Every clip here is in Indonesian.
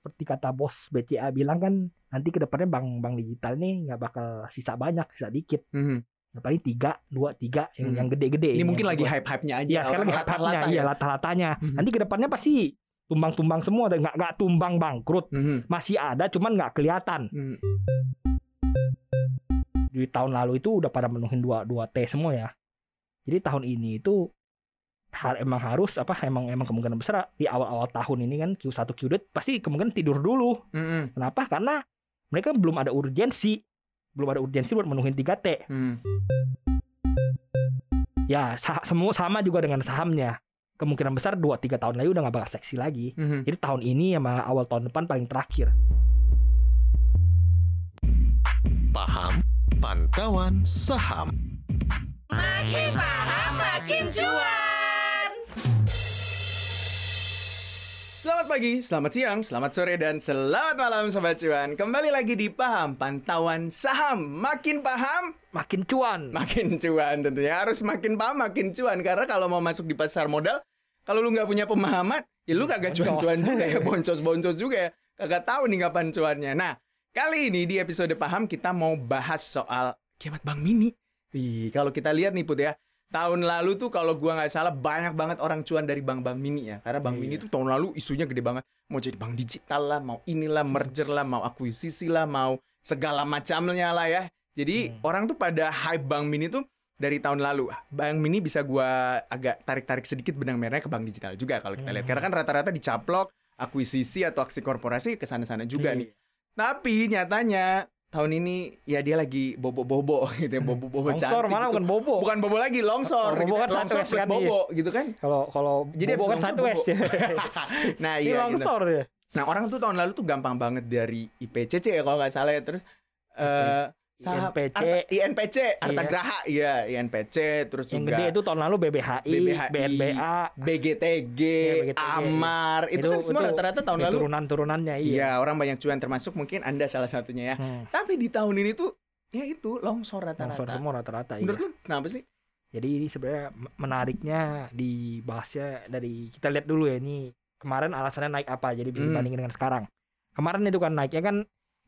seperti kata bos BCA bilang kan nanti ke depannya bank bank digital nih nggak bakal sisa banyak sisa dikit Mhm. ya, paling tiga dua tiga yang Hmm. yang gede-gede Ini mungkin lagi buat- hype-hype-nya aja. Iya sekarang lagi hype-nya, latah-latah iya ya. latah-latahnya. Mhm. Nanti ke depannya pasti tumbang-tumbang semua, dan nggak nggak tumbang bangkrut, Mhm. masih ada, cuman nggak kelihatan. Mhm. Di tahun lalu itu udah pada menuhin dua dua T semua ya. Jadi tahun ini itu hal emang harus apa emang emang kemungkinan besar di awal-awal tahun ini kan Q1 Q2 pasti kemungkinan tidur dulu. Mhm. Kenapa? Karena mereka belum ada urgensi, belum ada urgensi buat menuhin 3T. Mhm. Ya, sa- semua sama juga dengan sahamnya. Kemungkinan besar 2-3 tahun lagi udah nggak bakal seksi lagi. Mhm. Jadi tahun ini sama awal tahun depan paling terakhir. Paham pantauan saham. Makin paham makin cuan. Selamat pagi, selamat siang, selamat sore, dan selamat malam Sobat Cuan. Kembali lagi di Paham Pantauan Saham. Makin paham, Makin cuan. makin cuan tentunya. Harus makin paham, makin cuan. Karena kalau mau masuk di pasar modal Kalau lu nggak punya pemahaman Ya lu kagak Boncos. cuan-cuan juga ya Boncos-boncos juga ya. Kagak tahu nih kapan cuannya. Nah, kali ini di episode Paham Kita mau bahas soal kiamat Bank Mini. Wih, kalau kita lihat nih Put ya Tahun lalu tuh kalau gua nggak salah banyak banget orang cuan dari bank-bank mini ya. Karena bank Iya. mini tuh tahun lalu isunya gede banget. Mau jadi bank digital lah, mau inilah merger lah, mau akuisisi lah, mau segala macamnya lah ya. Jadi Hmm. orang tuh pada hype bank mini tuh dari tahun lalu. Bank mini bisa gua agak tarik-tarik sedikit benang merahnya ke bank digital juga kalau kita lihat. Hmm. Karena kan rata-rata dicaplok akuisisi atau aksi korporasi ke sana-sana juga Iya. nih. Tapi nyatanya tahun ini ya dia lagi bobo-bobo gitu ya, bobo-bobo Longsor cantik mana gitu. bukan bobo. Bukan bobo lagi, longsor. Bobo gitu. kan longsor satu plus kan, bobo gitu kan. Kalau kalau Jadi bobo kan satu longsor S ya. nah iya gitu. longsor ya. Nah orang tuh tahun lalu tuh gampang banget dari IPCC ya kalau nggak salah ya. Terus eh INPC. Arta- INPC, Arta Iya. Graha, iya INPC, terus Yang juga gede itu tahun lalu BBHI, BBHI, BNBA, BGTG, Iya, BGTG, Amar, itu, kan semua rata-rata tahun lalu. turunan-turunannya iya. Iya, orang banyak cuan termasuk mungkin Anda salah satunya ya. Hmm. Tapi di tahun ini tuh ya itu longsor Longsor rata-rata. semua rata-rata iya. Menurut lu kenapa sih? Jadi ini sebenarnya menariknya dibahasnya dari kita lihat dulu ya ini kemarin alasannya naik apa jadi bisa Hmm. dibandingin dengan sekarang. Kemarin itu kan naiknya kan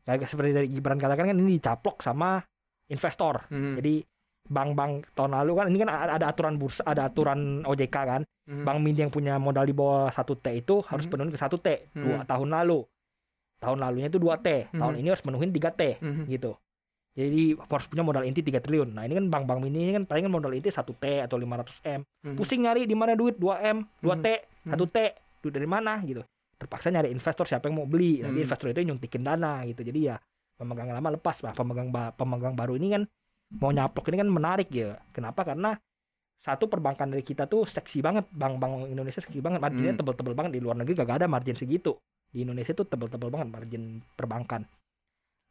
kayak seperti dari Gibran katakan kan ini dicaplok sama investor. Hmm. Jadi bank-bank tahun lalu kan ini kan ada aturan bursa, ada aturan OJK kan. Hmm. Bank Mini yang punya modal di bawah 1 T itu harus Mhm. penuhin ke 1 T dua Mhm. tahun lalu. Tahun lalunya itu 2 T, tahun Mhm. ini harus menuhin 3 T Mhm. gitu. Jadi harus punya modal inti 3 triliun. Nah, ini kan bank-bank mini ini kan paling kan modal inti 1 T atau 500 M. Mhm. Pusing nyari di mana duit 2 M, 2 T, Mhm. 1 T, duit dari mana gitu. Terpaksa nyari investor siapa yang mau beli. Nanti Mhm. investor itu nyuntikin dana gitu. Jadi ya pemegang lama lepas lah. Pemegang ba- pemegang baru ini kan mau nyaplok ini kan menarik ya. Kenapa? Karena satu perbankan dari kita tuh seksi banget. Bank-bank Indonesia seksi banget. Marginnya Hmm. tebel-tebel banget. Di luar negeri gak ada margin segitu. Di Indonesia tuh tebel-tebel banget margin perbankan.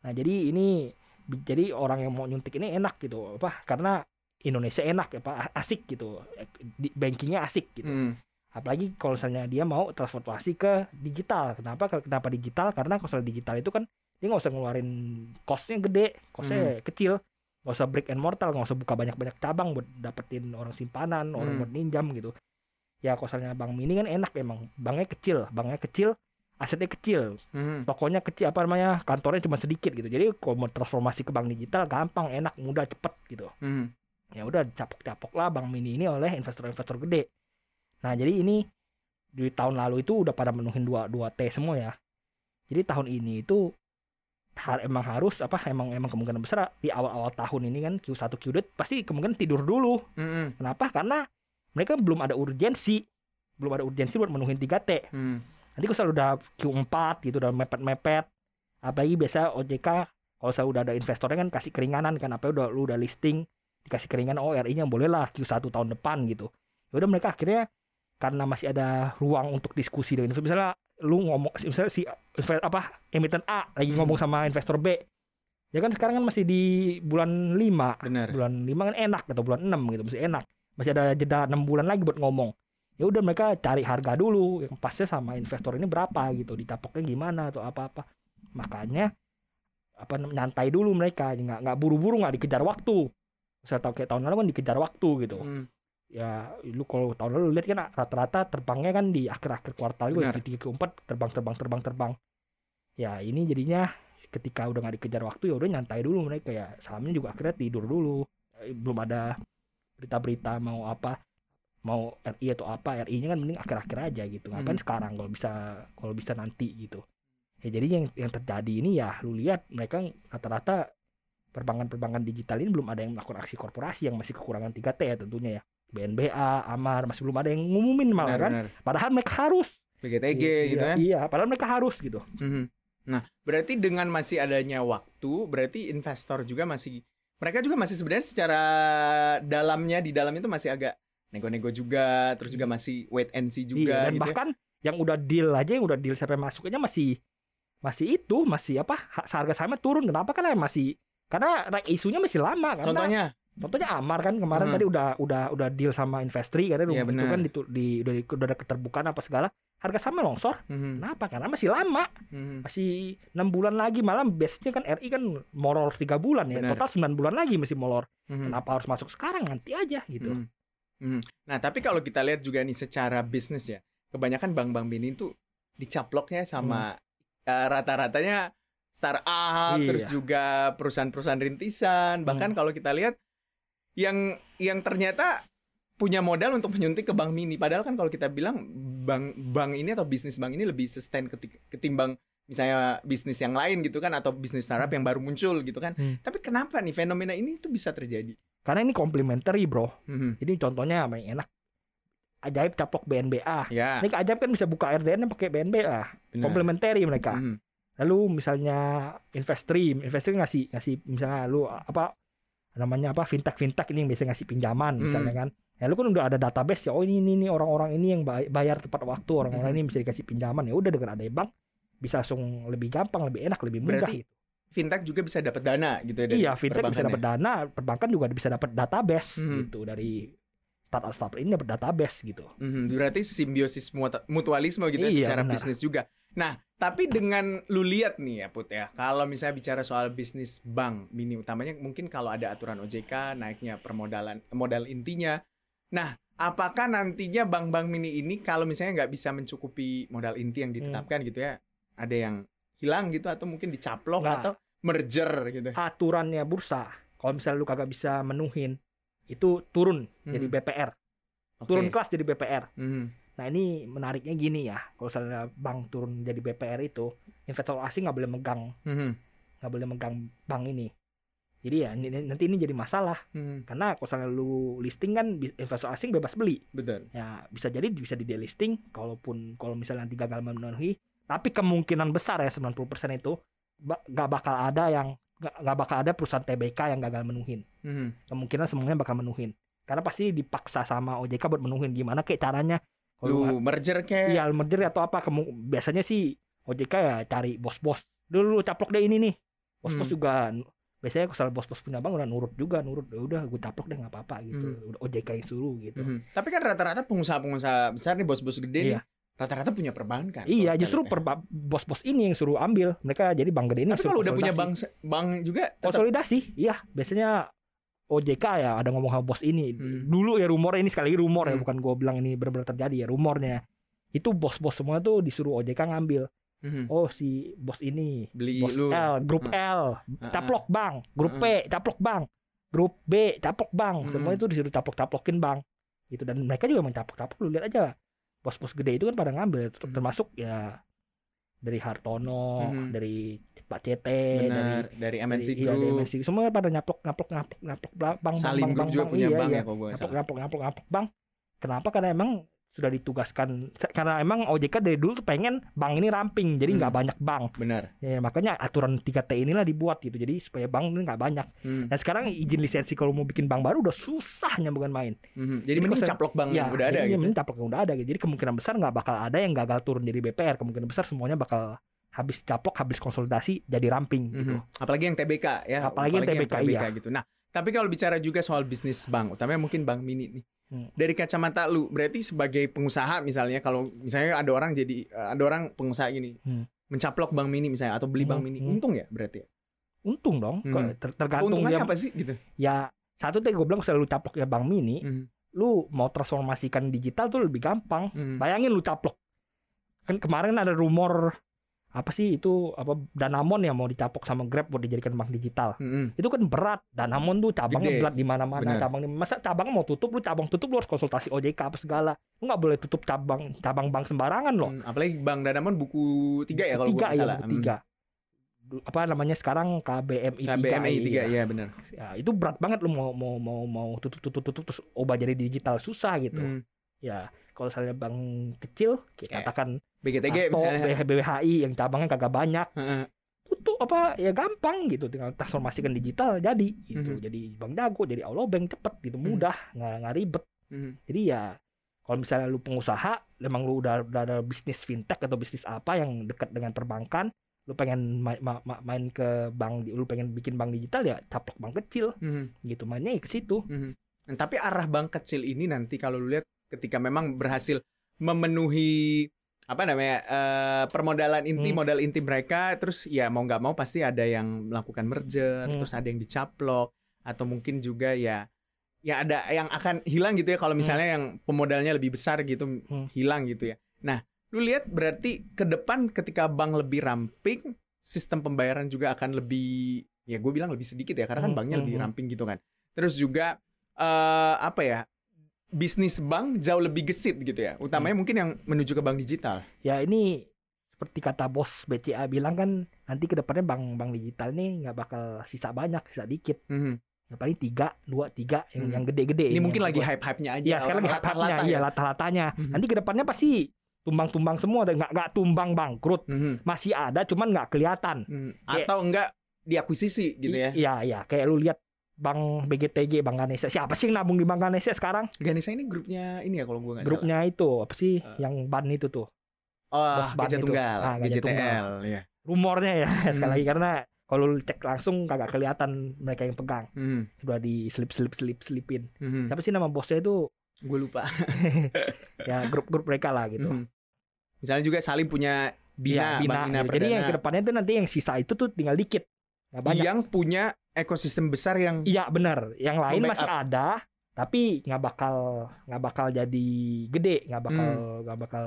Nah jadi ini jadi orang yang mau nyuntik ini enak gitu. Apa? Karena Indonesia enak ya Pak, asik gitu. Bankingnya asik gitu. Hmm. Apalagi kalau misalnya dia mau transformasi ke digital. Kenapa? Kenapa digital? Karena kalau misalnya digital itu kan dia nggak usah ngeluarin costnya gede, costnya kecil, nggak usah brick and mortar, nggak usah buka banyak-banyak cabang buat dapetin orang simpanan, orang Hmm. buat ninjam gitu. Ya kalau misalnya bank mini kan enak emang, banknya kecil, banknya kecil, asetnya kecil, Hmm. tokonya kecil apa namanya, kantornya cuma sedikit gitu. Jadi kalau mau transformasi ke bank digital gampang, enak, mudah, cepet gitu Hmm. ya udah capok-capok lah bank mini ini oleh investor-investor gede. Nah jadi ini di tahun lalu itu udah pada menuhin dua dua T semua ya. Jadi tahun ini itu har, emang harus apa emang emang kemungkinan besar di awal-awal tahun ini kan Q1 Q2 pasti kemungkinan tidur dulu. Hmm. Kenapa? Karena mereka belum ada urgensi, belum ada urgensi buat menuhin 3T. Hmm. Nanti kalau udah Q4 gitu udah mepet-mepet apalagi biasa OJK kalau saya udah ada investornya kan kasih keringanan kan apa udah lu udah listing dikasih keringanan oh RI-nya boleh lah Q1 tahun depan gitu. Ya udah mereka akhirnya karena masih ada ruang untuk diskusi dengan investor misalnya lu ngomong misalnya si inve- apa emiten A lagi Hmm. ngomong sama investor B. Ya kan sekarang kan masih di bulan 5 Benar. bulan 5 kan enak atau bulan 6 gitu masih enak masih ada jeda 6 bulan lagi buat ngomong ya udah mereka cari harga dulu yang pasnya sama investor ini berapa gitu dicapoknya gimana atau apa-apa makanya apa nyantai dulu mereka nggak nggak buru-buru nggak dikejar waktu saya tahu kayak tahun lalu kan dikejar waktu gitu Hmm. Ya lu kalau tahun lalu lihat kan rata-rata terbangnya kan di akhir-akhir kuartal Benar. di tiga keempat terbang terbang terbang terbang ya ini jadinya ketika udah nggak dikejar waktu ya udah nyantai dulu mereka. Ya sahamnya juga akhirnya tidur dulu. Eh, belum ada berita-berita mau apa mau RI atau apa. RI-nya kan mending akhir-akhir aja gitu. Ngapain Hmm. sekarang kalau bisa kalau bisa nanti gitu. Ya jadi yang yang terjadi ini ya lu lihat mereka rata-rata perbankan-perbankan digital ini belum ada yang melakukan aksi korporasi yang masih kekurangan 3T ya tentunya ya BNBA, Amar masih belum ada yang ngumumin malah Benar, kan benar. padahal mereka harus BGTG Iya, gitu kan. iya padahal mereka harus gitu Mhm. Nah, berarti dengan masih adanya waktu, berarti investor juga masih mereka juga masih sebenarnya secara dalamnya di dalam itu masih agak nego-nego juga, terus juga masih wait and see juga iya, dan gitu. ya. bahkan yang udah deal aja yang udah deal sampai masuknya masih masih itu masih apa ha- harga sahamnya turun kenapa karena masih karena naik isunya masih lama karena Contohnya, contohnya Amar kan kemarin Hmm. tadi udah udah udah deal sama Investri Iya, itu benar. kan ditu- di, udah, udah ada keterbukaan apa segala harga sahamnya longsor Mhm, kenapa karena masih lama mhm. masih enam bulan lagi malam biasanya kan RI kan molor tiga bulan ya Benar. total 9 bulan lagi masih molor Mhm. kenapa harus masuk sekarang nanti aja gitu Mhm. Mhm. Nah, tapi kalau kita lihat juga nih secara bisnis ya, kebanyakan bank-bank ini tuh dicaploknya sama eh, rata-ratanya startup, Iya. terus juga perusahaan-perusahaan rintisan. Bahkan kalau kita lihat yang yang ternyata punya modal untuk menyuntik ke bank mini. Padahal kan kalau kita bilang bank bank ini atau bisnis bank ini lebih sustain keti- ketimbang misalnya bisnis yang lain gitu kan atau bisnis startup yang baru muncul gitu kan. Hmm. Tapi kenapa nih fenomena ini tuh bisa terjadi? karena ini complementary bro Mhm. jadi contohnya apa yang enak ajaib caplok BNBA Ya, ini ajaib kan bisa buka RDN pakai BNBA benar. complementary mereka Mhm. lalu misalnya Investream Investream ngasih ngasih misalnya lu apa namanya apa fintech fintech ini yang biasa ngasih pinjaman Hmm. misalnya kan ya lu kan udah ada database ya oh ini ini, orang-orang ini yang bay- bayar tepat waktu orang-orang Hmm. ini bisa dikasih pinjaman ya udah dengan ada bank bisa langsung lebih gampang lebih enak lebih mudah Berarti gitu. fintech juga bisa dapat dana gitu ya dari iya fintech bisa dapat dana perbankan juga bisa dapat database Hmm. gitu dari startup startup ini dapat database gitu Mhm, berarti simbiosis mutualisme gitu ya Iya, secara benar. bisnis juga. Nah, tapi dengan lu lihat nih ya Put ya, kalau misalnya bicara soal bisnis bank mini utamanya mungkin kalau ada aturan OJK naiknya permodalan modal intinya. Nah, apakah nantinya bank-bank mini ini kalau misalnya nggak bisa mencukupi modal inti yang ditetapkan gitu ya, ada yang hilang gitu atau mungkin dicaplok Nggak. atau merger gitu. aturannya bursa kalau misalnya lu kagak bisa menuhin itu turun jadi Mhm. BPR Oke. turun kelas jadi BPR Mhm. Nah ini menariknya gini ya kalau misalnya bank turun jadi BPR itu investor asing nggak boleh megang. Mhm. nggak boleh megang bank ini. Jadi ya nanti ini jadi masalah. Mhm. karena kalau misalnya lu listing kan investor asing bebas beli. Betul. ya bisa jadi bisa di delisting kalaupun kalau misalnya nanti gagal memenuhi. Tapi kemungkinan besar ya 90% itu nggak bakal ada yang nggak bakal ada perusahaan TBK yang gagal menuhin. Mhm. kemungkinan semuanya bakal menuhin. Karena pasti dipaksa sama OJK buat menuhin. Gimana kayak caranya kalau Lu merger kayak iya merger atau apa kemu- biasanya sih OJK ya cari bos-bos dulu caplok deh ini nih bos-bos Hmm. juga biasanya kalau bos-bos punya bank udah nurut juga nurut ya udah gue caplok deh nggak apa-apa gitu Hmm. udah OJK yang suruh gitu Mhm. Tapi kan rata-rata pengusaha-pengusaha besar nih bos-bos gede nih Iya. rata-rata punya perbankan. Iya, justru ya. perba- bos-bos ini yang suruh ambil. Mereka jadi bank gede ini Tapi kalau udah punya bank bank juga tetap konsolidasi, iya. Biasanya OJK ya ada ngomong sama bos ini. Hmm. Dulu ya rumor ini sekali lagi rumor ya, Hmm. bukan gue bilang ini benar-benar terjadi ya rumornya. Itu bos-bos semua tuh disuruh OJK ngambil. Mhm. Oh si bos ini, beli bos lu. L, grup Hmm. L, caplok bank, grup P, caplok bank, grup B, caplok bank. Hmm. Semua itu disuruh caplok-caplokin bank. Gitu dan mereka juga mencaplok-caplok. Lu lihat aja. Bos-bos gede itu kan pada ngambil Hmm. termasuk ya dari Hartono, Hmm. dari Pak CT, Benar, dari dari MNC dari- iya, dari Group, MNC. semua pada nyaplok nyaplok nyaplok nyaplok bang bang Salim bang, Group bang, juga bang. punya Iya, bank iya. ya kalau gue nyaplok salah. nyaplok nyaplok nyaplok bang kenapa karena emang sudah ditugaskan karena emang OJK dari dulu tuh pengen bank ini ramping jadi nggak Hmm. banyak bank Benar. ya makanya aturan 3T inilah dibuat gitu jadi supaya bank ini nggak banyak Hmm. dan sekarang izin lisensi kalau mau bikin bank baru udah susahnya bukan main Mhm. Jadi Jadi mending caplok bank ya yang udah ada gitu. mending caplok yang udah ada gitu jadi kemungkinan besar nggak bakal ada yang gagal turun jadi BPR kemungkinan besar semuanya bakal habis caplok habis konsolidasi jadi ramping gitu Mhm. Apalagi yang TBK ya. Apalagi yang TBK, iya. gitu. Nah, tapi kalau bicara juga soal bisnis bank, utamanya mungkin bank mini nih. Hmm. Dari kacamata lu, berarti sebagai pengusaha misalnya kalau misalnya ada orang jadi ada orang pengusaha gini Hmm. mencaplok bank mini misalnya atau beli bank Hmm, mini, hmm. untung ya berarti ya? untung dong Hmm. Ter- tergantung dia apa sih gitu? ya satu tadi gue bilang selalu caplok ya bank mini Mhm. lu mau transformasikan digital tuh lebih gampang Mhm. bayangin lu caplok kan kemarin ada rumor apa sih itu apa Danamon yang mau dicapok sama Grab buat dijadikan bank digital. Mm-mm. Itu kan berat. Danamon tuh cabangnya Gede. berat di mana-mana, Benar. cabang di- masa cabang mau tutup lu cabang tutup lu harus konsultasi OJK apa segala. Lu nggak boleh tutup cabang cabang bank sembarangan loh. Hmm, apalagi Bang Danamon buku tiga ya kalau tiga gua nggak ya salah. buku tiga. Du- Apa namanya sekarang KBMI. KBMI tiga iya. ya benar. Ya, itu berat banget lu mau mau mau mau tutup tutup tutup terus ubah jadi digital susah gitu. Hmm. Ya, kalau misalnya bank kecil kita katakan BGTG atau misalnya. BHI yang cabangnya kagak banyak tutup apa ya gampang gitu tinggal transformasikan digital jadi gitu Mhm. jadi bank jago jadi alobank cepet gitu Mhm. mudah nggak nggak ribet Mhm. jadi ya kalau misalnya lu pengusaha emang lu udah, udah ada bisnis fintech atau bisnis apa yang dekat dengan perbankan lu pengen ma- ma- ma- main ke bank lu pengen bikin bank digital ya caplok bank kecil Mhm. gitu mainnya ya ke situ Mhm. Nah, tapi arah bank kecil ini nanti kalau lu lihat ketika memang berhasil memenuhi apa namanya eh, permodalan inti Hmm. modal inti mereka terus ya mau nggak mau pasti ada yang melakukan merger Hmm. terus ada yang dicaplok atau mungkin juga ya ya ada yang akan hilang gitu ya kalau misalnya yang pemodalnya lebih besar gitu Hmm. hilang gitu ya nah lu lihat berarti ke depan ketika bank lebih ramping sistem pembayaran juga akan lebih ya gue bilang lebih sedikit ya karena kan Hmm, banknya hmm, lebih hmm. ramping gitu kan terus juga eh apa ya bisnis bank jauh lebih gesit gitu ya utamanya mungkin yang menuju ke bank digital ya ini seperti kata bos BCA bilang kan nanti ke depannya bank bank digital nih nggak bakal sisa banyak sisa dikit Mhm. yang paling tiga dua tiga yang Hmm. yang gede-gede ini yang mungkin lagi gua- hype hype nya aja Iya sekarang lagi hype-hype-nya, lata-lata iya ya. lata-latanya. Mhm. Nanti ke depannya pasti tumbang-tumbang semua, dan nggak nggak tumbang bangkrut, Mhm. masih ada, cuman nggak kelihatan. Mhm. Kayak- atau enggak diakuisisi gitu ya Iya iya, kayak lu lihat Bank BGTG, Bank Ganesha. Siapa sih yang nabung di Bank Ganesha sekarang? Ganesha ini grupnya ini ya kalau gue nggak Grupnya itu apa sih? Eh. yang ban itu tuh. salah. Bos oh ban itu. Tunggal Ah, GJTL ya Rumornya ya sekali Hmm. lagi karena kalau lu cek langsung kagak kelihatan mereka yang pegang. Mhm. Sudah di slip slip slip slipin. Mhm. Siapa sih nama bosnya itu? gue lupa Ya grup-grup mereka lah gitu. Mhm. misalnya juga Salim punya Bina, Iya, Bina, Bank Bina gitu. Jadi yang Perdana ke depannya itu nanti yang sisa itu tuh tinggal dikit. Banyak. yang punya ekosistem besar yang Iya benar. Yang lain masih ada, tapi nggak bakal nggak bakal jadi gede, nggak bakal Hmm. nggak bakal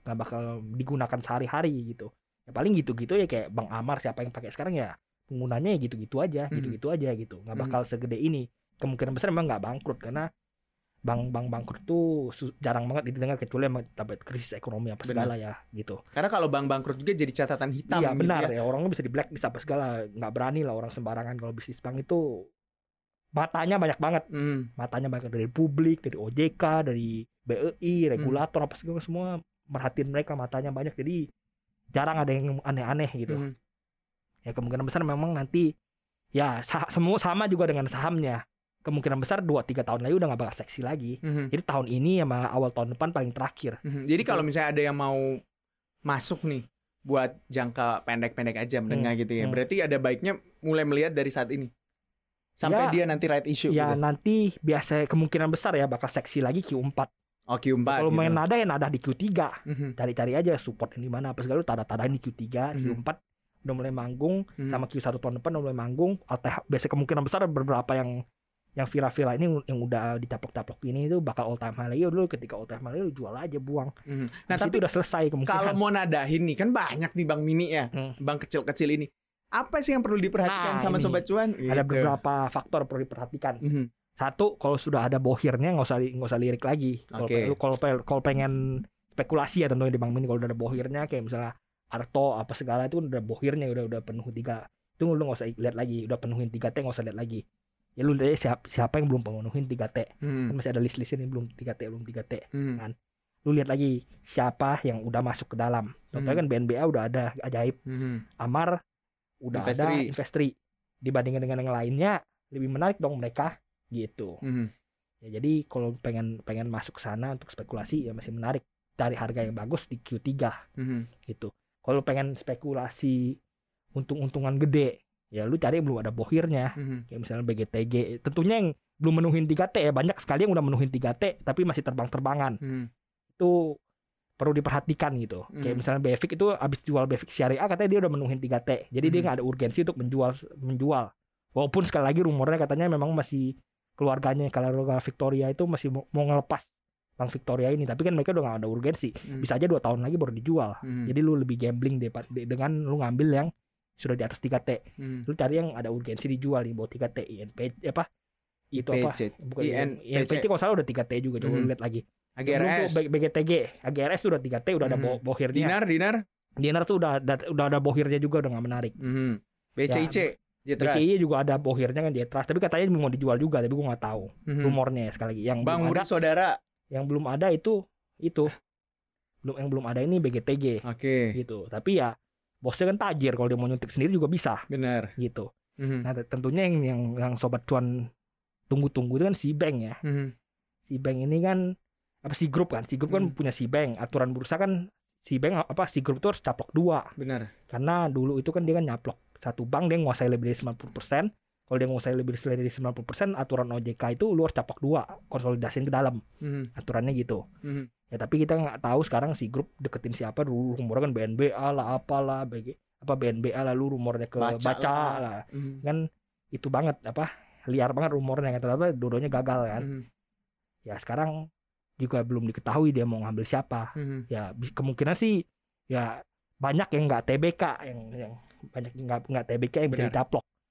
nggak bakal digunakan sehari-hari gitu. Ya paling gitu-gitu ya kayak Bang Amar siapa yang pakai sekarang ya penggunanya ya gitu-gitu aja, Hmm. gitu-gitu aja gitu. Nggak Hmm. bakal segede ini. Kemungkinan besar memang nggak bangkrut karena bank-bank bangkrut tuh jarang banget didengar kecuali emang dapat krisis ekonomi apa Benar. segala ya gitu. karena kalau bank bangkrut juga jadi catatan hitam Iya gitu benar ya. ya orangnya bisa di blacklist apa segala nggak berani lah orang sembarangan kalau bisnis bank itu matanya banyak banget Hmm. matanya banyak dari publik dari OJK dari BEI Hmm. regulator apa segala semua merhatiin mereka matanya banyak jadi jarang ada yang aneh-aneh gitu Hmm. ya kemungkinan besar memang nanti ya sa- semua sama juga dengan sahamnya kemungkinan besar 2-3 tahun lagi udah nggak bakal seksi lagi Mhm. jadi tahun ini sama awal tahun depan paling terakhir Mhm. Jadi kalau misalnya ada yang mau masuk nih buat jangka pendek-pendek aja menengah gitu ya. hmm. Berarti ada baiknya mulai melihat dari saat ini. Sampai Ya. dia nanti right issue ya gitu. nanti biasa kemungkinan besar ya bakal seksi lagi Q4 Oh Q4 kalau gitu. main nada ya nada di Q3 Mhm. cari-cari aja support ini mana apa segala tada-tadain di Q3 Mhm. Q4 udah mulai manggung Mhm. sama Q1 tahun depan udah mulai manggung ATH biasa kemungkinan besar beberapa yang yang viral-viral ini yang udah ditaplok-taplok ini itu bakal all time high lagi dulu ketika all time high lu jual aja buang Mhm. nah Nah, tapi udah selesai kemungkinan kalau mau nadahin nih kan banyak nih bank mini ya. Hmm. Bank kecil-kecil ini. Apa sih yang perlu diperhatikan Nah, sama ini. sobat cuan? ada Gitu. beberapa faktor perlu diperhatikan Mhm. satu kalau sudah ada bohirnya nggak usah nggak usah lirik lagi kalau lu kalau pe- kalau pengen spekulasi ya tentunya di bank mini kalau udah ada bohirnya kayak misalnya Arto apa segala itu udah bohirnya udah udah penuh tiga itu lu nggak usah lihat lagi udah penuhin tiga T nggak usah lihat lagi ya lu lihat siapa, siapa yang belum penuhin tiga T kan masih ada list listnya nih belum tiga T belum tiga T Mhm. lu lihat lagi siapa yang udah masuk ke dalam contohnya Hmm. kan BNBA udah ada ajaib Mhm. Amar udah ada Investri. investri dibandingkan dengan yang lainnya lebih menarik dong mereka gitu Mhm. Ya, jadi kalau pengen pengen masuk sana untuk spekulasi ya masih menarik cari harga yang bagus di Q3 Mhm. gitu. Kalau pengen spekulasi untung-untungan gede, ya lu cari yang belum ada bohirnya. Mhm. Kayak misalnya BGTG. Tentunya yang belum menuhin 3T ya banyak sekali yang udah menuhin 3T tapi masih terbang-terbangan. Mhm. Itu perlu diperhatikan gitu. Kayak Hmm. misalnya BFIC itu abis jual BFIC syariah katanya dia udah menuhin 3T. Jadi dia Hmm. nggak ada urgensi untuk menjual menjual. Walaupun sekali lagi rumornya katanya memang masih keluarganya keluarga Victoria itu masih mau, mau ngelepas Bank Victoria ini tapi kan mereka udah nggak ada urgensi Hmm. bisa aja dua tahun lagi baru dijual Hmm. jadi lu lebih gambling deh dengan lu ngambil yang sudah di atas 3T Hmm. lu cari yang ada urgensi dijual di bawah 3T INP apa itu apa IPC. bukan INPC. INPC kalau salah udah 3T juga coba Mhm. lihat lagi AGRS. BGTG AGRS tuh udah 3T udah ada Mhm. bo- bohirnya Dinar, dinar. Dinar tuh udah ada, udah ada bohirnya juga udah nggak menarik Hmm. BCIC. Jetras. BCI juga ada bohirnya kan Trust tapi katanya mau dijual juga tapi gua nggak tahu Mhm. rumornya ya, sekali lagi yang Bang belum ada Saudara. yang belum ada itu itu belum yang belum ada ini BGTG Oke, gitu tapi ya bosnya kan tajir kalau dia mau nyuntik sendiri juga bisa benar. gitu Mhm. nah tentunya yang yang, yang sobat cuan tunggu-tunggu itu kan si bank ya Mhm. si bank ini kan apa si grup kan si grup kan Hmm. punya si bank aturan bursa kan si bank apa si grup itu harus caplok dua Benar. karena dulu itu kan dia kan nyaplok satu bank dia nguasai lebih dari 90% kalau dia nguasai lebih dari 90% aturan OJK itu lu harus caplok dua konsolidasiin ke dalam Mhm. aturannya gitu Mhm. ya tapi kita nggak tahu sekarang si grup deketin siapa dulu rumornya kan BNBA lah apalah BG apa BNBA lalu rumornya ke Baca baca, lah. lah Mhm. kan itu banget apa liar banget rumornya kan ternyata dua-duanya gagal kan Mhm. ya sekarang juga belum diketahui dia mau ngambil siapa Mhm. ya kemungkinan sih ya banyak yang nggak TBK yang yang banyak nggak nggak TBK yang bisa Benar.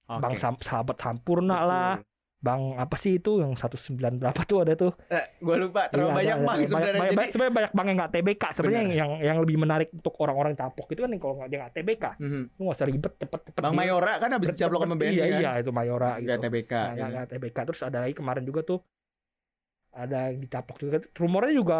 Oke. bang Sam- sahabat Sampurna lah Betul. bang apa sih itu yang 19 berapa tuh ada tuh Eh, gua lupa terlalu Iya, banyak ada- bang ada- sebenarnya. banyak, Jadi banyak- sebenarnya banyak bang yang nggak TBK sebenarnya yang, yang yang lebih menarik untuk orang-orang caplok itu kan kalau nggak dia nggak TBK Mhm. lu nggak usah ribet cepet cepet Bang Mayora kan habis dicaplok sama. BNI iya kan. iya itu Mayora Nggak gitu TBK. Nah, gitu. TBK terus ada lagi kemarin juga tuh ada yang dicaplok juga rumornya juga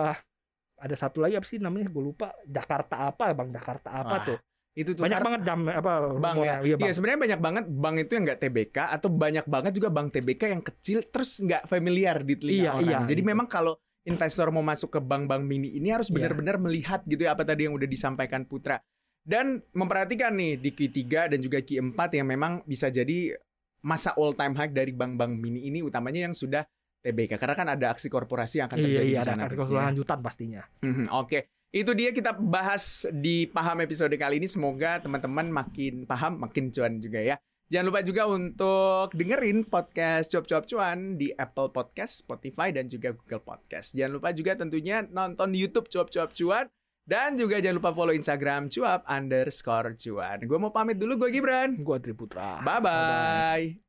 ada satu lagi apa sih namanya gue lupa Jakarta apa bang Jakarta apa Wah, tuh Itu tuh banyak banget jam apa Bang rumornya. ya. iya, Iya bang. sebenarnya banyak banget bank itu yang nggak TBK atau banyak banget juga bank TBK yang kecil terus nggak familiar di telinga Iya, orang. iya, Jadi gitu. memang kalau investor mau masuk ke bank-bank mini ini harus Iya. benar-benar melihat gitu ya apa tadi yang udah disampaikan Putra dan memperhatikan nih di Q3 dan juga Q4 yang memang bisa jadi masa all time high dari bank-bank mini ini utamanya yang sudah TBK karena kan ada aksi korporasi yang akan iya terjadi iya di ada sana. artikel begitu ya. lanjutan pastinya Mhm, Oke, itu dia kita bahas di paham episode kali ini. Semoga teman-teman makin paham, makin cuan juga ya. Jangan lupa juga untuk dengerin podcast Cuap-Cuap Cuan di Apple Podcast, Spotify, dan juga Google Podcast. Jangan lupa juga tentunya nonton YouTube Cuap-Cuap Cuan. Dan juga jangan lupa follow Instagram cuap underscore cuan. Gue mau pamit dulu, gue Gibran. gue Tri Putra Bye-bye.